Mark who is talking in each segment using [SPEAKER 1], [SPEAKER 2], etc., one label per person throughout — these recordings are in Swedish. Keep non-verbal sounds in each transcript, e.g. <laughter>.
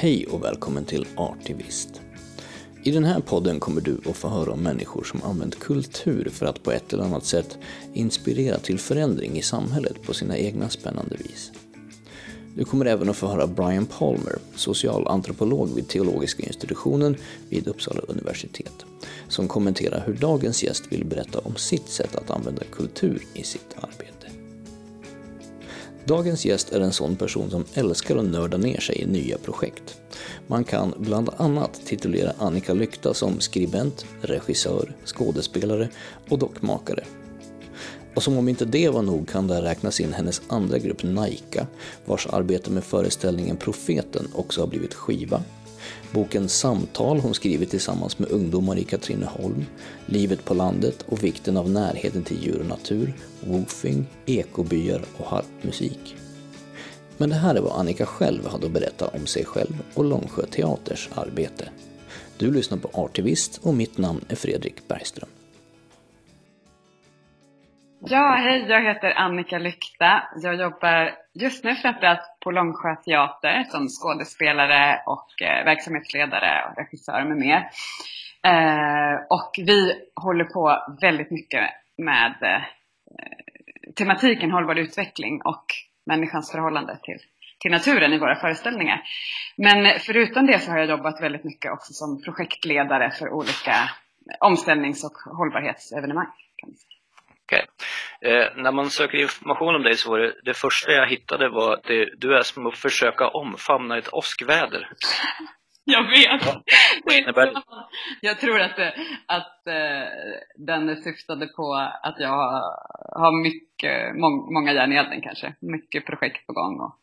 [SPEAKER 1] Hej och välkommen till Artivist. I den här podden kommer du att få höra om människor som använt kultur för att på ett eller annat sätt inspirera till förändring i samhället på sina egna spännande vis. Du kommer även att få höra Brian Palmer, socialantropolog vid teologiska institutionen vid Uppsala universitet, som kommenterar hur dagens gäst vill berätta om sitt sätt att använda kultur i sitt arbete. Dagens gäst är en sån person som älskar att nörda ner sig i nya projekt. Man kan bland annat titulera Annika Lykta som skribent, regissör, skådespelare och dockmakare. Och som om inte det var nog kan där räknas in hennes andra grupp Naika, vars arbete med föreställningen Profeten också har blivit skiva Boken Samtal hon skrivit tillsammans med ungdomar i Katrineholm, Livet på landet och vikten av närheten till djur och natur, woofing, ekobyar och harpmusik. Men det här är vad Annika själv hade att berätta om sig själv och Långsjö Teaters arbete. Du lyssnar på Artivist och mitt namn är Fredrik Bergström.
[SPEAKER 2] Ja, hej, jag heter Annika Lykta. Jag jobbar just nu framförallt på Långsjö Teater som skådespelare och eh, verksamhetsledare och regissör med mer. Eh, och vi håller på väldigt mycket med eh, tematiken hållbar utveckling och människans förhållande till, till naturen i våra föreställningar. Men förutom det så har jag jobbat väldigt mycket också som projektledare för olika omställnings och hållbarhetsevenemang. Kan man säga.
[SPEAKER 3] Okay. Eh, när man söker information om dig så var det, det första jag hittade var att det, du är som att försöka omfamna ett åskväder. <laughs>
[SPEAKER 2] Jag vet! Det jag tror att, det, att eh, den syftade på att jag har mycket, må, många järn i elden kanske. Mycket projekt på gång och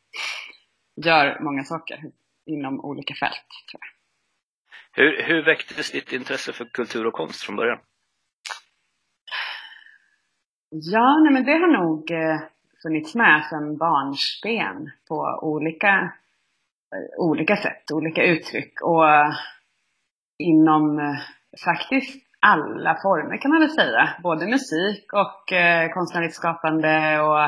[SPEAKER 2] gör många saker inom olika fält.
[SPEAKER 3] Hur, hur väcktes ditt intresse för kultur och konst från början?
[SPEAKER 2] Ja, nej men det har nog eh, funnits med sedan barnsben på olika, eh, olika sätt, olika uttryck och eh, inom faktiskt alla former kan man väl säga. Både musik och eh, konstnärligt skapande och,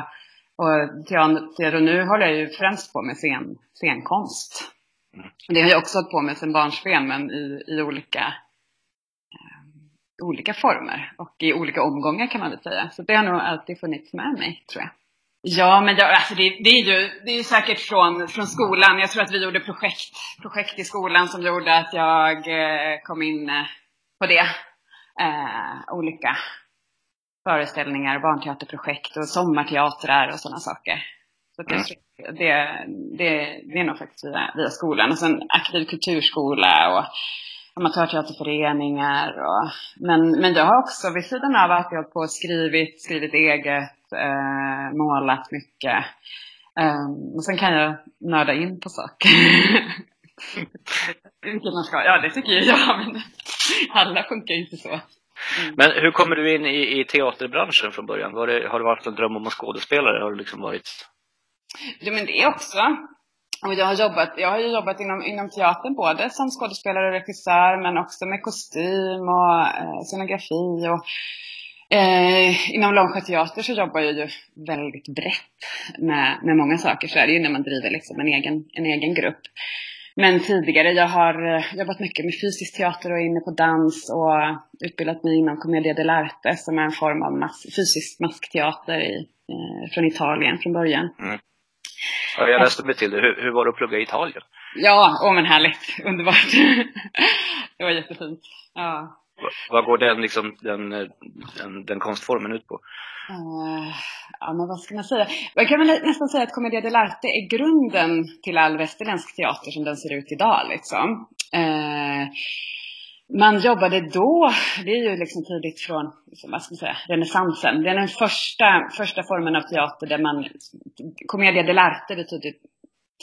[SPEAKER 2] och teater. Och nu håller jag ju främst på med scen, scenkonst. Mm. Det har jag också hållit på med sedan barnsben men i, i olika olika former och i olika omgångar kan man väl säga. Så det har nog alltid funnits med mig, tror jag. Ja, men jag, alltså det, det, är ju det är säkert från, från skolan. Jag tror att vi gjorde projekt, projekt i skolan som gjorde att jag eh, kom in eh, på det. Eh, olika föreställningar, barnteaterprojekt och sommarteatrar och sådana saker. Så det, mm. det, det, det är nog faktiskt via, via skolan. Och sen aktiv kulturskola och amatörteaterföreningar. Och, men, men jag har också vid sidan av att jag på skrivit, skrivit eget, eh, målat mycket. Um, och sen kan jag nörda in på saker. <laughs> Vilket man ska. Ja, det tycker jag. Men alla funkar ju inte så.
[SPEAKER 3] Mm. Men hur kommer du in i, i teaterbranschen från början? Var det, har det varit en dröm om att skådespelare? Har det liksom varit...
[SPEAKER 2] Jo, men det också. Och jag har jobbat, jag har jobbat inom, inom teatern både som skådespelare och regissör men också med kostym och eh, scenografi. Och, eh, inom Långsjö teater så jobbar jag ju väldigt brett med, med många saker. Så är det ju när man driver liksom en, egen, en egen grupp. Men tidigare, jag har eh, jobbat mycket med fysisk teater och är inne på dans och utbildat mig inom Commedia dell'arte som är en form av mas fysisk maskteater i, eh, från Italien från början. Mm.
[SPEAKER 3] Ja, jag läste mig till det. Hur, hur var det att plugga i Italien?
[SPEAKER 2] Ja, åh men härligt. Underbart. <laughs> det var jättefint. Ja.
[SPEAKER 3] Vad går den, liksom, den, den, den konstformen ut på?
[SPEAKER 2] Uh, ja, men vad ska man säga? Man kan väl nästan säga att Commedia dell'arte är grunden till all västerländsk teater som den ser ut idag. Liksom. Uh, man jobbade då, det är ju liksom tidigt från liksom, vad ska man säga, renässansen. Det är den första, första formen av teater där man, commedia dell'arte betyder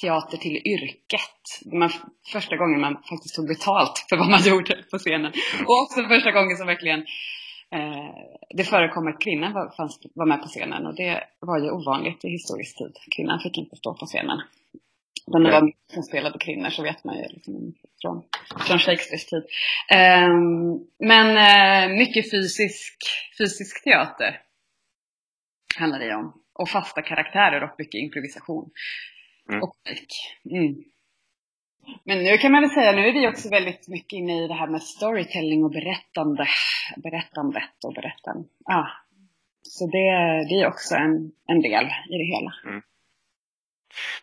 [SPEAKER 2] teater till yrket. Man, första gången man faktiskt tog betalt för vad man <laughs> gjorde på scenen. Och också första gången som verkligen eh, det förekom att kvinnan var, fanns, var med på scenen och det var ju ovanligt i historisk tid. Kvinnan fick inte stå på scenen. Men när de som spelade kvinnor så vet man ju liksom från, från Shakespeares tid. Um, men uh, mycket fysisk, fysisk teater handlar det om. Och fasta karaktärer och mycket improvisation. Mm. Och. Mm. Men nu kan man väl säga, nu är vi också väldigt mycket inne i det här med storytelling och berättande. Berättandet och berättan. Ja. Så det, det är också en, en del i det hela. Mm.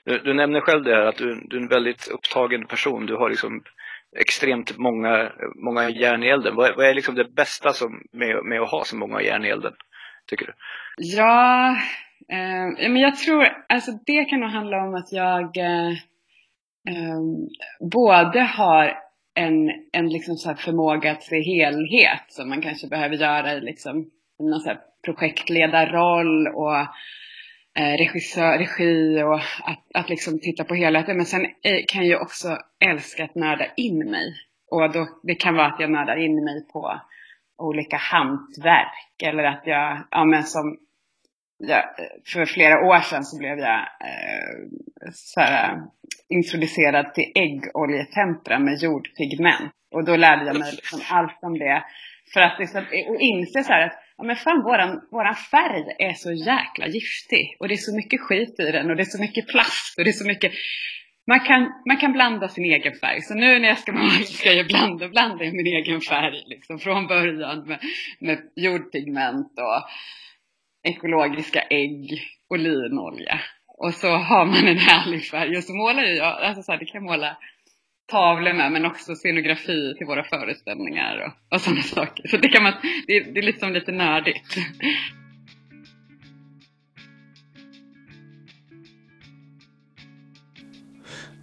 [SPEAKER 3] Du, du, nämner själv det här att du, du, är en väldigt upptagen person. Du har liksom extremt många, många järn i elden. Vad, vad är liksom det bästa som, med, med att ha så många järn i elden, tycker du?
[SPEAKER 2] Ja, eh, men jag tror, alltså det kan nog handla om att jag eh, eh, både har en, en liksom så förmåga att se helhet som man kanske behöver göra i liksom någon så projektledarroll och regissör, regi och att, att liksom titta på helheten. Men sen kan jag också älska att nörda in mig. Och då, det kan vara att jag nördar in mig på olika hantverk eller att jag, ja men som ja, för flera år sedan så blev jag eh, så här, introducerad till äggoljetempera med jordpigment. Och då lärde jag mig liksom allt om det. För att liksom, och inse så här att ja, men fan, våran, våran färg är så jäkla giftig. Och det är så mycket skit i den och det är så mycket plast och det är så mycket man kan, man kan blanda sin egen färg. Så nu när jag ska <laughs> måla ska jag blanda, blanda min egen färg liksom, från början med, med jordpigment och ekologiska ägg och linolja. Och så har man en härlig färg. Och så målar jag, alltså så här, det kan jag måla tavlor med, men också scenografi till våra föreställningar och, och sådana saker. Så det kan man, det, det är liksom lite nördigt.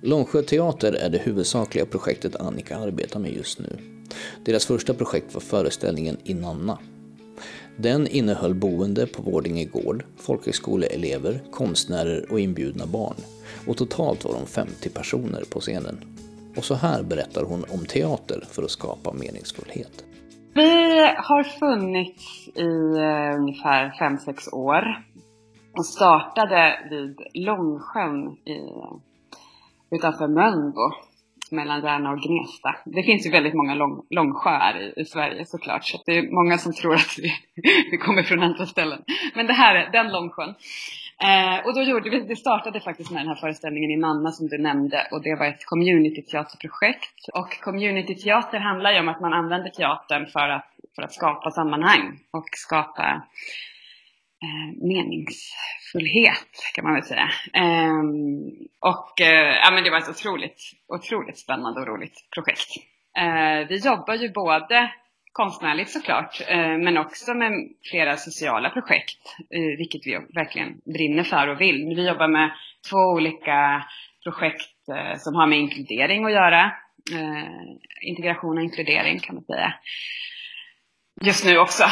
[SPEAKER 1] Långsjö teater är det huvudsakliga projektet Annika arbetar med just nu. Deras första projekt var föreställningen Inanna den innehöll boende på Vårdinge gård, folkhögskoleelever, konstnärer och inbjudna barn. Och totalt var de 50 personer på scenen. Och så här berättar hon om teater för att skapa meningsfullhet.
[SPEAKER 2] Vi har funnits i eh, ungefär 5-6 år och startade vid Långsjön i, utanför Mölnbo mellan Järna och Gnesta. Det finns ju väldigt många lång, långsjöar i, i, Sverige såklart, så det är många som tror att vi, <laughs> vi kommer från andra ställen. Men det här är den långsjön. Eh, och då gjorde vi, det startade faktiskt med den här föreställningen i Nanna som du nämnde och det var ett communityteaterprojekt. Och communityteater handlar ju om att man använder teatern för att, för att skapa sammanhang och skapa eh, meningsfullhet kan man väl säga. Ehm, eh, och ja, men det var ett otroligt, otroligt spännande och roligt projekt. Eh, vi jobbar ju både konstnärligt såklart, eh, men också med flera sociala projekt, eh, vilket vi verkligen brinner för och vill. Vi jobbar med två olika projekt eh, som har med inkludering att göra. integration och inkludering kan man säga just nu också.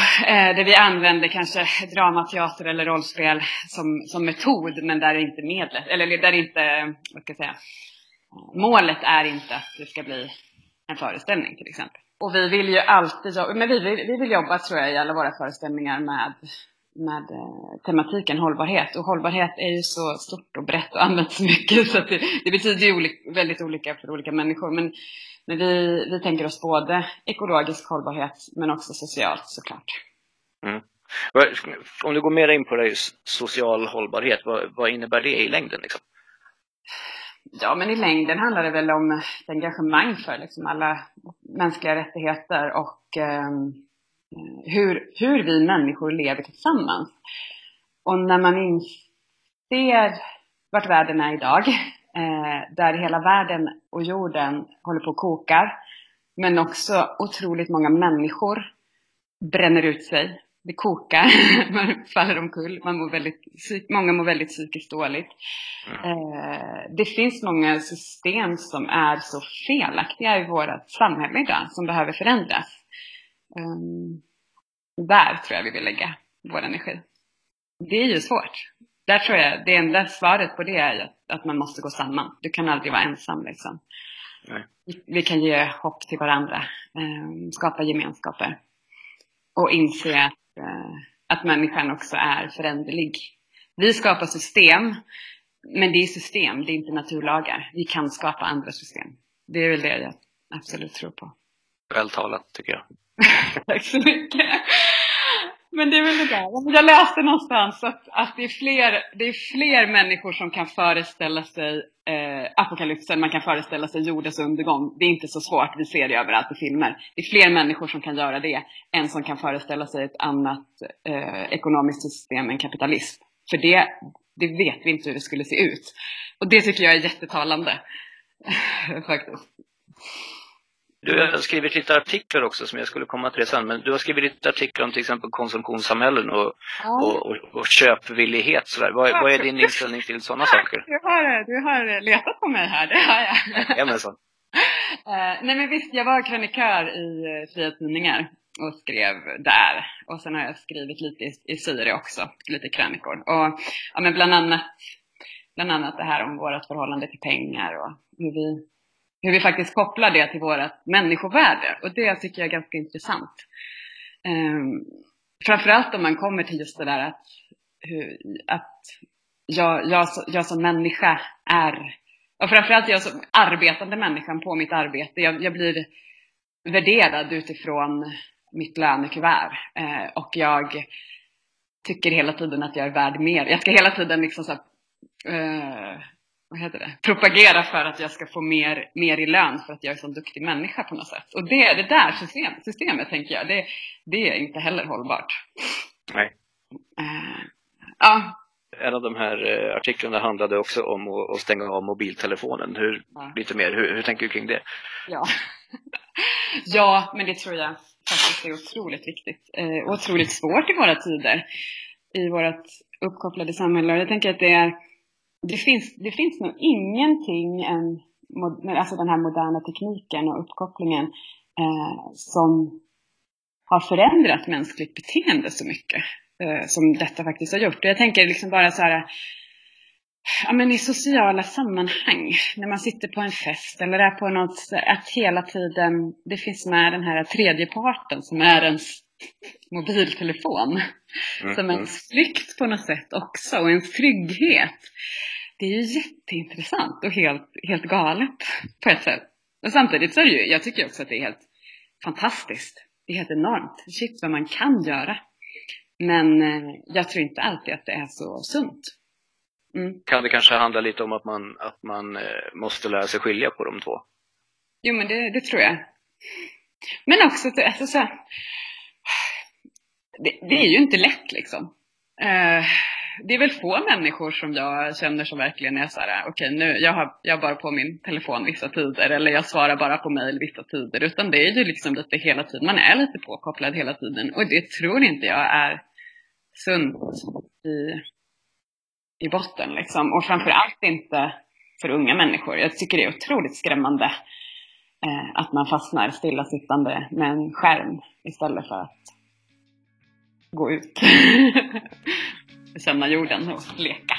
[SPEAKER 2] Där vi använder kanske dramateater eller rollspel som, som metod, men där inte medlet, eller där inte, vad ska jag säga, målet är inte att det ska bli en föreställning till exempel. Och vi vill ju alltid jobba, men vi, vi vill jobba tror jag i alla våra föreställningar med, med eh, tematiken hållbarhet. Och hållbarhet är ju så stort och brett och används så <laughs> mycket så att det, det betyder ju olika, väldigt olika för olika människor. Men men vi, vi tänker oss både ekologisk hållbarhet men också socialt såklart.
[SPEAKER 3] Mm. Om du går mer in på det, social hållbarhet, vad, vad innebär det i längden? Liksom?
[SPEAKER 2] Ja, men i längden handlar det väl om ett engagemang för liksom alla mänskliga rättigheter och eh, hur, hur vi människor lever tillsammans. Och när man inser vart världen är idag <laughs> eh, där hela världen och jorden håller på att koka. Men också otroligt många människor bränner ut sig. Det kokar, <laughs> man faller omkull, man mår väldigt, många mår väldigt psykiskt dåligt. Eh, det finns många system som är så felaktiga i vårt samhälle idag, som behöver förändras. Um, där tror jag vi vill lägga vår energi. Det är ju svårt där tror jag det enda svaret på det är att man måste gå samman. Du kan aldrig vara ensam liksom. Nej. Vi kan ge hopp till varandra, eh, skapa gemenskaper och inse att, att människan också är föränderlig. Vi skapar system, men det är system, det är inte naturlagar. Vi kan skapa andra system. Det är väl det jag absolut tror på.
[SPEAKER 3] Väl talat tycker jag. <laughs>
[SPEAKER 2] Tack så mycket. Men det är väl det där. Jag läste någonstans att, att det, är fler, det är fler människor som kan föreställa sig eh, apokalypsen man kan föreställa sig jordens undergång. Det är inte så svårt, vi ser det överallt i filmer. Det är fler människor som kan göra det än som kan föreställa sig ett annat eh, ekonomiskt system än kapitalism. För det, det vet vi inte hur det skulle se ut. Och det tycker jag är jättetalande. <laughs> Faktiskt.
[SPEAKER 3] Du har skrivit lite artiklar också som jag skulle komma till sen, men du har skrivit lite artiklar om till exempel konsumtionssamhällen och, ja. och, och, och köpvillighet. Sådär. Vad, vad är din inställning till sådana saker?
[SPEAKER 2] Du har, du har letat på mig här, det har jag.
[SPEAKER 3] Jajamensan. <laughs>
[SPEAKER 2] uh, nej men visst, jag var krönikör i uh, Fria Tidningar och skrev där. Och sen har jag skrivit lite i, i Syre också, lite krönikor. Och ja, men bland annat, bland annat det här om vårt förhållande till pengar och hur vi hur vi faktiskt kopplar det till vårt människovärde. Och det tycker jag är ganska intressant. Um, framförallt om man kommer till just det där att, hur, att jag, jag, jag som människa är, och framförallt jag som arbetande människan på mitt arbete, jag, jag blir värderad utifrån mitt lönekuvert. Eh, och jag tycker hela tiden att jag är värd mer. Jag ska hela tiden liksom så här, eh, vad heter det, propagera för att jag ska få mer, mer i lön för att jag är så duktig människa på något sätt. Och det, det där system, systemet, tänker jag, det, det är inte heller hållbart.
[SPEAKER 3] Nej.
[SPEAKER 2] Uh, ja.
[SPEAKER 3] En av de här uh, artiklarna handlade också om att, stänga av mobiltelefonen. Hur, ja. Lite mer, hur, hur tänker du kring det?
[SPEAKER 2] Ja. <laughs> ja, men det tror jag faktiskt är otroligt viktigt. Uh, otroligt svårt i våra tider. I vårt uppkopplade samhälle. Och jag tänker att det är det finns, det finns nog ingenting än alltså den här moderna tekniken och uppkopplingen eh, som har förändrat mänskligt beteende så mycket eh, som detta faktiskt har gjort. Och jag tänker liksom bara så här, ja men i sociala sammanhang, när man sitter på en fest eller är på något, att hela tiden det finns med den här tredje parten som är ens mobiltelefon. Mm. Som en flykt på något sätt också och en trygghet. Det är ju jätteintressant och helt, helt galet <laughs> på ett sätt. Och samtidigt så är det ju, jag tycker också att det är helt fantastiskt. Det är helt enormt. Shit vad man kan göra. Men eh, jag tror inte alltid att det är så sunt.
[SPEAKER 3] Mm. Kan det kanske handla lite om att man, att man eh, måste lära sig skilja på de två?
[SPEAKER 2] Jo, men det, det tror jag. Men också, alltså, så, <sighs> det, det, är ju inte lätt liksom. Uh, det är väl få människor som jag känner som verkligen är så här, okej okay, nu, jag har, jag har bara på min telefon vissa tider eller jag svarar bara på mail vissa tider. Utan det är ju liksom lite hela tiden, man är lite påkopplad hela tiden. Och det tror inte jag är sunt i, i botten liksom. Och framförallt inte för unga människor. Jag tycker det är otroligt skrämmande eh, att man fastnar stillasittande med en skärm istället för att gå ut. <laughs> känna jorden och leka.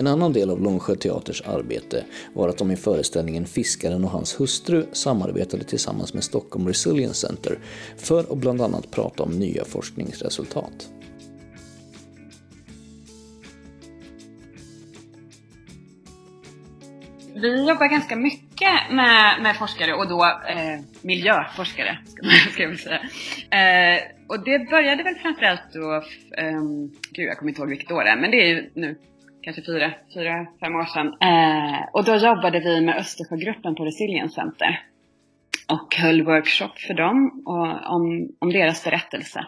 [SPEAKER 1] En annan del av Långsjö Teaters arbete var att de i föreställningen Fiskaren och hans hustru samarbetade tillsammans med Stockholm Resilience Center för att bland annat prata om nya forskningsresultat.
[SPEAKER 2] Vi jobbar ganska mycket med, med forskare och då eh, miljöforskare, ska man säga. Eh, och det började väl framförallt då, eh, gud jag kommer inte ihåg vilket år det är, men det är ju nu kanske fyra, fyra fem år sedan. Eh, och då jobbade vi med Östersjögruppen på Resilience Center och höll workshop för dem och, om, om deras berättelse.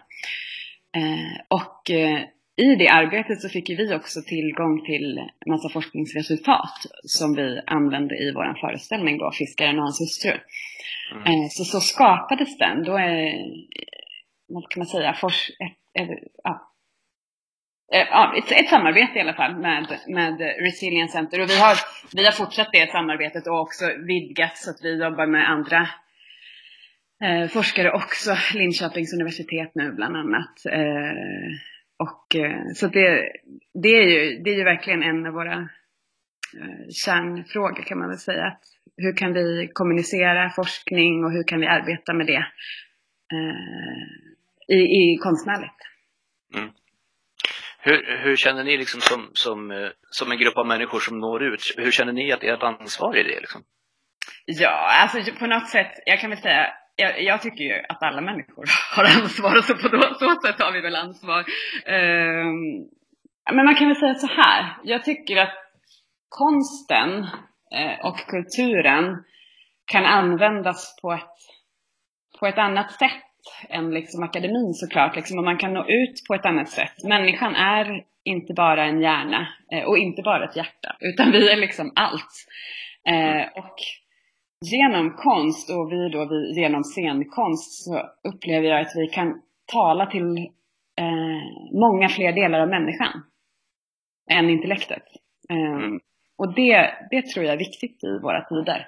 [SPEAKER 2] Eh, och eh, i det arbetet så fick vi också tillgång till massa forskningsresultat som vi använde i vår föreställning då, Fiskaren och hans hustru. Mm. Eh, så så skapades den. Då är, vad kan man säga, fors, ett, ett, ja, eh, ja, ett, ett, samarbete i alla fall med, med Resilience Center. Och vi har, vi har fortsatt det samarbetet och också vidgat så att vi jobbar med andra eh, forskare också. Linköpings universitet nu bland annat. Eh, och, eh, så det, det, är ju, det är ju verkligen en av våra eh, kärnfrågor kan man väl säga. Hur kan vi kommunicera forskning och hur kan vi arbeta med det eh, i, i konstnärligt?
[SPEAKER 3] Mm. Hur, hur, känner ni liksom som, som, som en grupp av människor som når ut? Hur känner ni att ert ansvar är det? Liksom?
[SPEAKER 2] Ja, alltså på något sätt, jag kan väl säga jag, jag, tycker ju att alla människor <laughs> har ansvar och så på så sätt har vi väl ansvar. Ehm, men man kan väl säga så här. Jag tycker att konsten eh, och kulturen kan användas på ett, på ett annat sätt än liksom akademin såklart. Liksom, och man kan nå ut på ett annat sätt. Människan är inte bara en hjärna eh, och inte bara ett hjärta, utan vi är liksom allt. Eh, och genom konst och vi då vi, genom scenkonst så upplever jag att vi kan tala till eh, många fler delar av människan än intellektet. Eh, mm. Och det, det tror jag är viktigt i våra tider.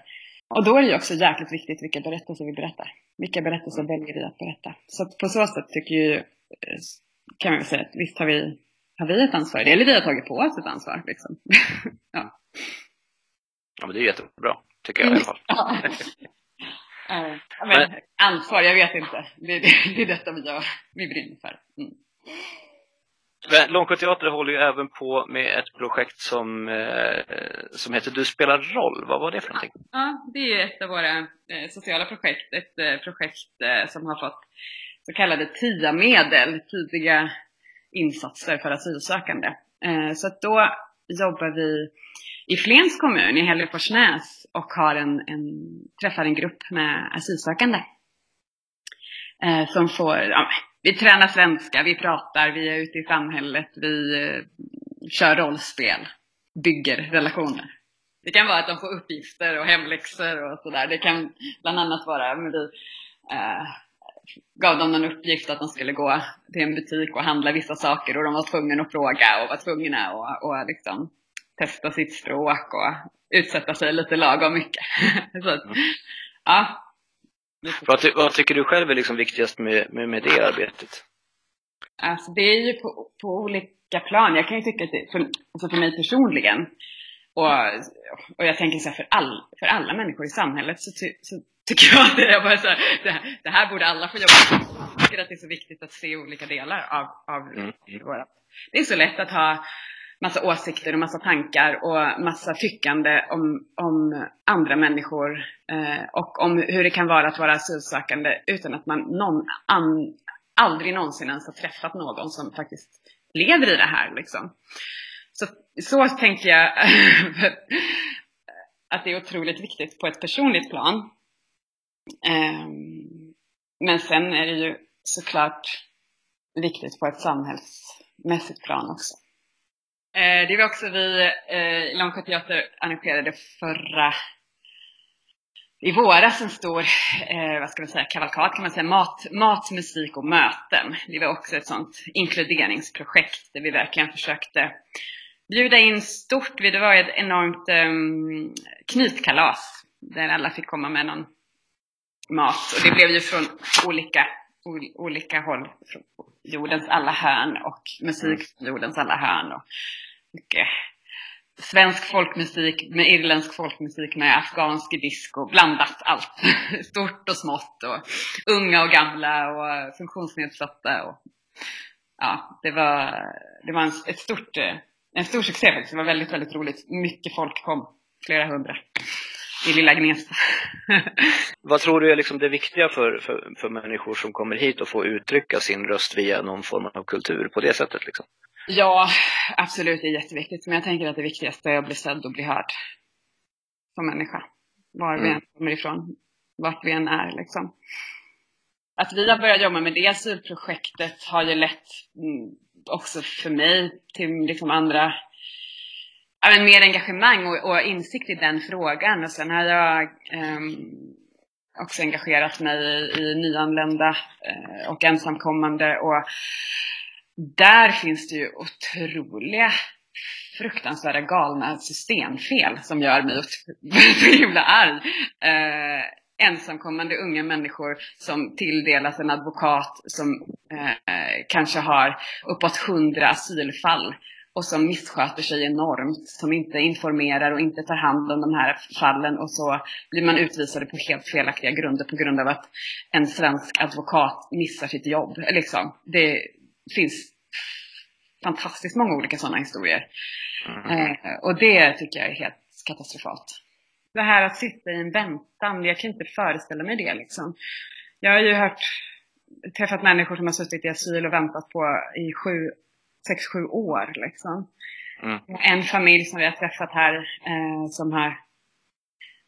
[SPEAKER 2] Och då är det ju också jäkligt viktigt vilka berättelser vi berättar. Vilka berättelser väljer vi att berätta? Så på så sätt tycker ju, eh, kan man väl säga att visst har vi, har vi ett ansvar Eller vi har tagit på oss ett ansvar. Liksom. <laughs> ja.
[SPEAKER 3] ja, men det är jättebra. Tycker jag i alla fall. <laughs>
[SPEAKER 2] ja. men, ansvar, jag vet inte. Det, det, det är detta vi gör. Vi brinner för. Mm.
[SPEAKER 3] Långsjöteater håller ju även på med ett projekt som, eh, som heter Du spelar roll. Vad var det för någonting?
[SPEAKER 2] Ja, det är ett av våra eh, sociala projekt. Ett eh, projekt eh, som har fått så kallade TIA-medel, tidiga insatser för asylsökande. Eh, så att då jobbar vi i Flens kommun, i Hälleforsnäs och har en, en, träffar en grupp med asylsökande. Eh, som får, ja, vi tränar svenska, vi pratar, vi är ute i samhället, vi eh, kör rollspel, bygger relationer. Det kan vara att de får uppgifter och hemläxor och sådär. Det kan bland annat vara, men vi eh, gav dem en uppgift att de skulle gå till en butik och handla vissa saker och de var tvungna att fråga och var tvungna att och liksom testa sitt språk och utsätta sig lite lagom mycket. <laughs> Så att, mm. ja.
[SPEAKER 3] Vad, ty vad, tycker du själv är liksom viktigast med, med, med, det arbetet?
[SPEAKER 2] Alltså det är ju på, på olika plan. Jag kan ju tycka att det, för, alltså för mig personligen, och, och jag tänker så här, för, all, för alla människor i samhället så, ty, så tycker jag att det är bara så här, det, här, det här borde alla få jobba med. Jag tycker att det är så viktigt att se olika delar av, av mm. våra... Det är så lätt att ha massa åsikter och massa tankar och massa tyckande om, om andra människor eh, och om hur det kan vara att vara asylsökande utan att man någon, an, aldrig någonsin ens har träffat någon som faktiskt lever i det här. Liksom. Så, så tänker jag <laughs> att det är otroligt viktigt på ett personligt plan. Eh, men sen är det ju såklart viktigt på ett samhällsmässigt plan också. Eh, det var också vi eh, i Långsjö Teater arrangerade förra i våras en stor, eh, vad ska man säga, kavalkad kan man säga, mat, mat, musik och möten. Det var också ett sånt inkluderingsprojekt där vi verkligen försökte bjuda in stort. Det var ett enormt um, knytkalas där alla fick komma med någon mat. Och det blev ju från olika, olika håll, från jordens alla hörn och musik från jordens alla hörn. Och svensk folkmusik med irländsk folkmusik med afghansk disco, blandat allt. <laughs> Stort och smått och unga och gamla och funktionsnedsatta. Och, ja, det var, det var en, ett stort, eh, en stor succé faktiskt. Det var väldigt, väldigt roligt. Mycket folk kom, flera hundra i lilla Gnesta. <laughs>
[SPEAKER 3] Vad tror du är liksom det viktiga för, för, för människor som kommer hit och får uttrycka sin röst via någon form av kultur på det sättet? Liksom?
[SPEAKER 2] Ja, absolut, det är jätteviktigt. Men jag tänker att det viktigaste är att bli sedd och bli hörd som människa. Var mm. vi än kommer ifrån, vart vi än är liksom. Att vi har börjat jobba med det asylprojektet har ju lett mm, också för mig till liksom andra men, mer engagemang och, och, insikt i den frågan. Och sen har jag um, också engagerat mig i, i nyanlända uh, och ensamkommande. Och där finns det ju otroliga fruktansvärda galna systemfel som gör mig <laughs> så himla arg. Eh, ensamkommande unga människor som tilldelas en advokat som eh, kanske har uppåt hundra asylfall och som missköter sig enormt, som inte informerar och inte tar hand om de här fallen och så blir man utvisade på helt felaktiga grunder på grund av att en svensk advokat missar sitt jobb. Liksom. Det finns fantastiskt många olika sådana historier. Mm. Eh, och det tycker jag är helt katastrofalt. Det här att sitta i en väntan, jag kan inte föreställa mig det liksom. jag har ju hört, träffat människor som har suttit i asyl och väntat på i sju, sex, sju år liksom. Mm. En familj som vi har träffat här eh, som har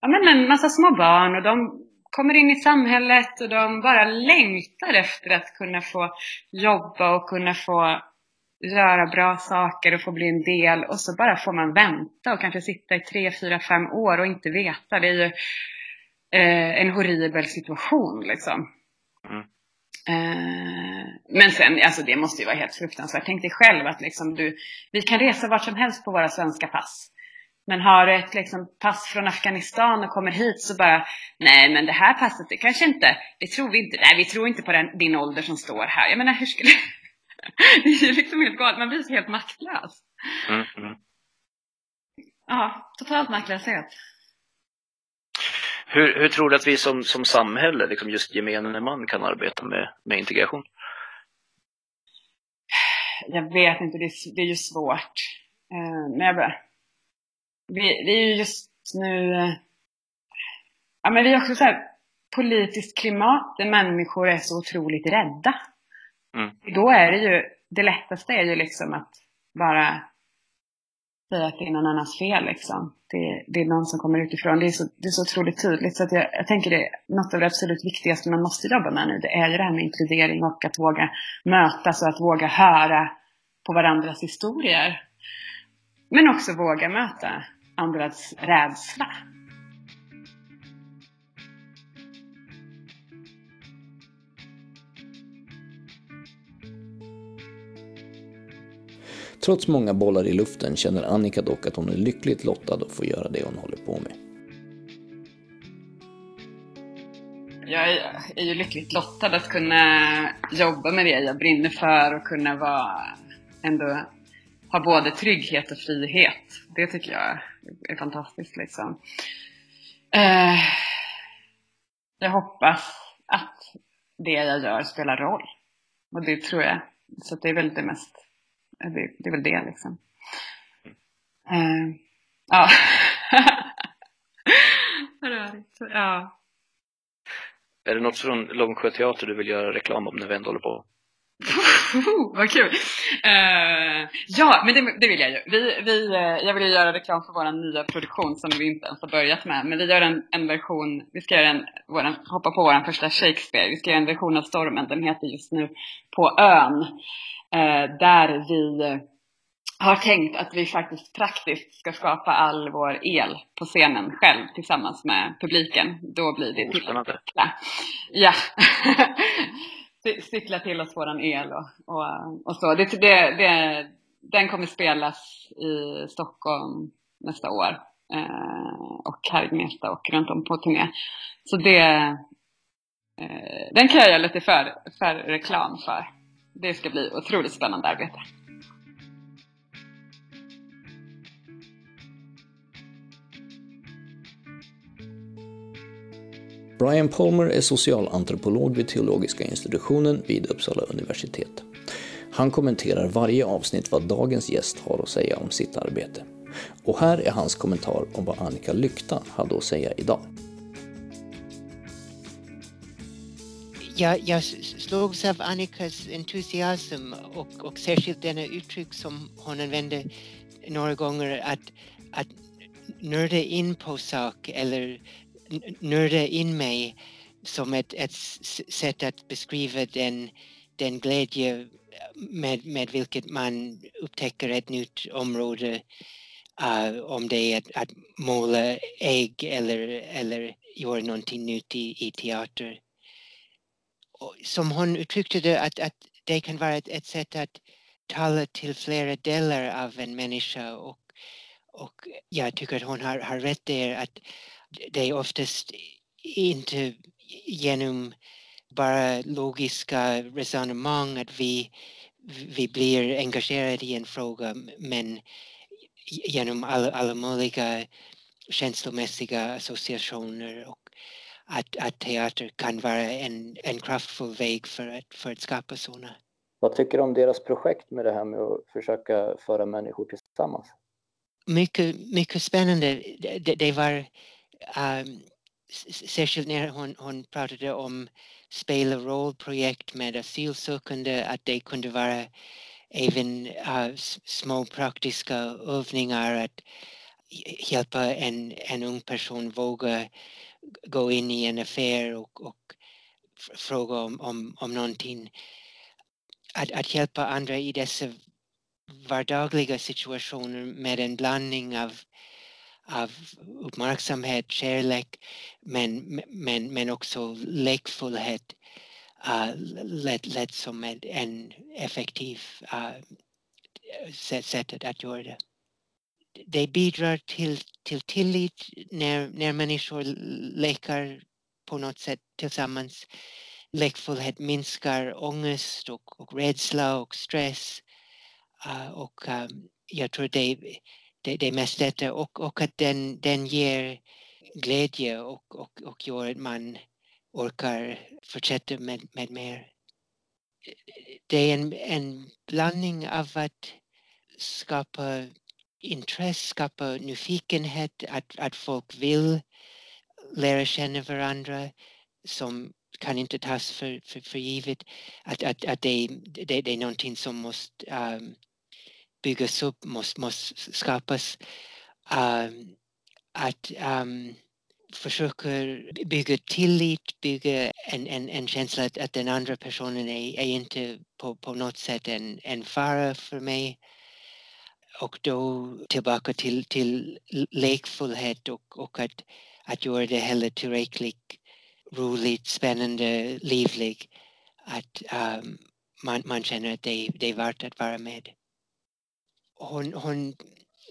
[SPEAKER 2] ja, men en massa små barn och de kommer in i samhället och de bara längtar efter att kunna få jobba och kunna få göra bra saker och få bli en del och så bara får man vänta och kanske sitta i tre, fyra, fem år och inte veta. Det är ju eh, en horribel situation liksom. Mm. Eh, men sen, alltså det måste ju vara helt fruktansvärt. Tänk dig själv att liksom du, vi kan resa vart som helst på våra svenska pass. Men har du ett liksom, pass från Afghanistan och kommer hit så bara, nej men det här passet, det kanske inte, det tror vi inte, nej vi tror inte på den, din ålder som står här. Jag menar hur skulle, <laughs> det är ju liksom helt galet, man blir så helt maktlös. Mm, mm. Ja, totalt maktlöshet.
[SPEAKER 3] Hur, hur tror du att vi som, som samhälle, liksom just gemene man, kan arbeta med, med integration?
[SPEAKER 2] Jag vet inte, det är, det är ju svårt. Eh, men jag vi, vi är ju just nu, eh, ja men vi är också så här politiskt klimat där människor är så otroligt rädda. Mm. Då är det ju, det lättaste är ju liksom att bara säga att det är någon annans fel liksom. Det, det är någon som kommer utifrån. Det är så, det är så otroligt tydligt. Så att jag, jag tänker det något av det absolut viktigaste man måste jobba med nu. Det är ju det här med inkludering och att våga mötas och att våga höra på varandras historier. Men också våga möta andras rädsla.
[SPEAKER 1] Trots många bollar i luften känner Annika dock att hon är lyckligt lottad att få göra det hon håller på med.
[SPEAKER 2] Jag är ju lyckligt lottad att kunna jobba med det jag brinner för och kunna vara ändå ha både trygghet och frihet. Det tycker jag är fantastiskt liksom. Eh, jag hoppas att det jag gör spelar roll. Och det tror jag. Så det är väl det mest, det, det är väl det liksom. Eh, ja. <laughs>
[SPEAKER 3] ja. Är det något från Långsjö teater du vill göra reklam om när vi ändå håller på? <laughs> <laughs>
[SPEAKER 2] vad kul! Uh, ja, men det, det, vill jag ju. Vi, vi, uh, jag vill ju göra reklam för vår nya produktion som vi inte ens har börjat med. Men vi gör en, en version, vi ska göra en, våran, hoppa på vår första Shakespeare. Vi ska göra en version av Stormen, den heter just nu På ön. Uh, där vi har tänkt att vi faktiskt praktiskt ska skapa all vår el på scenen själv tillsammans med publiken. Då blir det till Ja. <laughs> cykla till oss våran el och, och, och så. Det, det, det, den kommer spelas i Stockholm nästa år eh, och här i Gnesta och runt om på turné. Så det, eh, den kan jag göra lite för, för reklam för. Det ska bli otroligt spännande arbete.
[SPEAKER 1] Brian Palmer är socialantropolog vid teologiska institutionen vid Uppsala universitet. Han kommenterar varje avsnitt vad dagens gäst har att säga om sitt arbete. Och här är hans kommentar om vad Annika Lykta hade att säga idag.
[SPEAKER 4] Jag, jag slogs av Annikas entusiasm och, och särskilt denna uttryck som hon använde några gånger att, att nörda in på sak eller nörda in mig som ett, ett sätt att beskriva den, den glädje med, med vilket man upptäcker ett nytt område. Uh, om det är att, att måla ägg eller, eller göra någonting nytt i, i teater. Och som hon uttryckte det, att, att det kan vara ett, ett sätt att tala till flera delar av en människa och, och jag tycker att hon har, har rätt där att det är oftast inte genom bara logiska resonemang att vi, vi blir engagerade i en fråga men genom alla, alla möjliga känslomässiga associationer och att, att teater kan vara en, en kraftfull väg för att, för att skapa sådana.
[SPEAKER 1] Vad tycker du om deras projekt med det här med att försöka föra människor tillsammans?
[SPEAKER 4] Mycket, mycket spännande. Det, det var um, särskilt när hon, hon pratade om spela rollprojekt med asylsökande, att det kunde vara även uh, små praktiska övningar att hjälpa en, en ung person våga gå in i en affär och, och fråga om, om, om någonting. Att, att hjälpa andra i dessa vardagliga situationer med en blandning av, av uppmärksamhet, kärlek men, men, men också lekfullhet uh, eh, lät, lät som ett, en effektiv eh, uh, sätt att göra det. Det bidrar till, till tillit när, när människor lekar på något sätt tillsammans. Lekfullhet minskar ångest och, och rädsla och stress. Uh, och um, jag tror det, det, det är mest detta och, och att den, den ger glädje och, och, och gör att man orkar fortsätta med, med mer. Det är en, en blandning av att skapa intresse, skapa nyfikenhet, att, att folk vill lära känna varandra som kan inte tas för, för, för givet. Att, att, att det, det, det är någonting som måste um, byggas upp, måste, måste skapas. Um, att um, försöka bygga tillit, bygga en, en, en känsla att, att den andra personen är, är inte på, på något sätt en, en fara för mig. Och då tillbaka till, till lekfullhet och, och att, att göra det hela tillräckligt roligt, spännande, livligt att um, man, man känner att det, det är värt att vara med. Hon, hon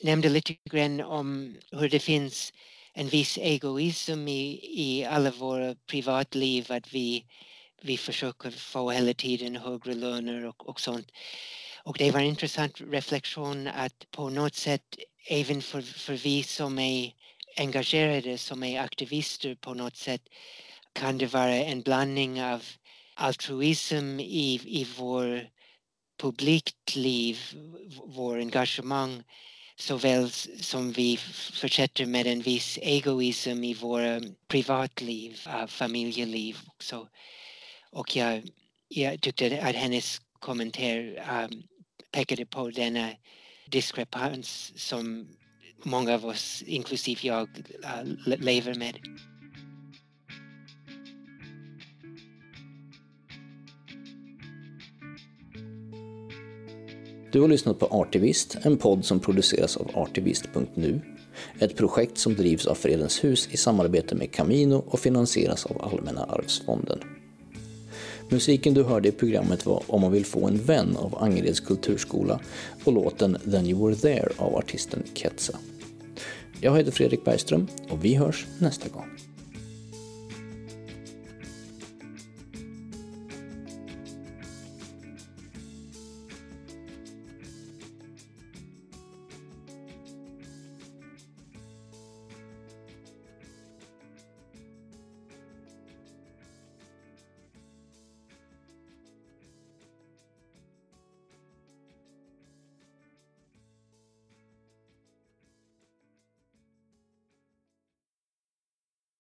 [SPEAKER 4] nämnde lite grann om hur det finns en viss egoism i, i alla våra privatliv att vi, vi försöker få hela tiden högre löner och, och sånt. Och det var en intressant reflektion att på något sätt även för, för vi som är engagerade, som är aktivister på något sätt kan det vara en blandning av altruism i, i vår publikt liv, vår engagemang såväl som vi fortsätter med en viss egoism i våra eh, privatliv, eh, familjeliv också. Och jag, jag tyckte att hennes kommentar um, pekade på denna diskrepans som många av oss, inklusive jag, uh, lever med.
[SPEAKER 1] Du har lyssnat på Artivist, en podd som produceras av artivist.nu. Ett projekt som drivs av Fredens hus i samarbete med Camino och finansieras av Allmänna arvsfonden. Musiken du hörde i programmet var Om man vill få en vän av Angereds kulturskola och låten Then you were there av artisten Ketsa. Jag heter Fredrik Bergström och vi hörs nästa gång.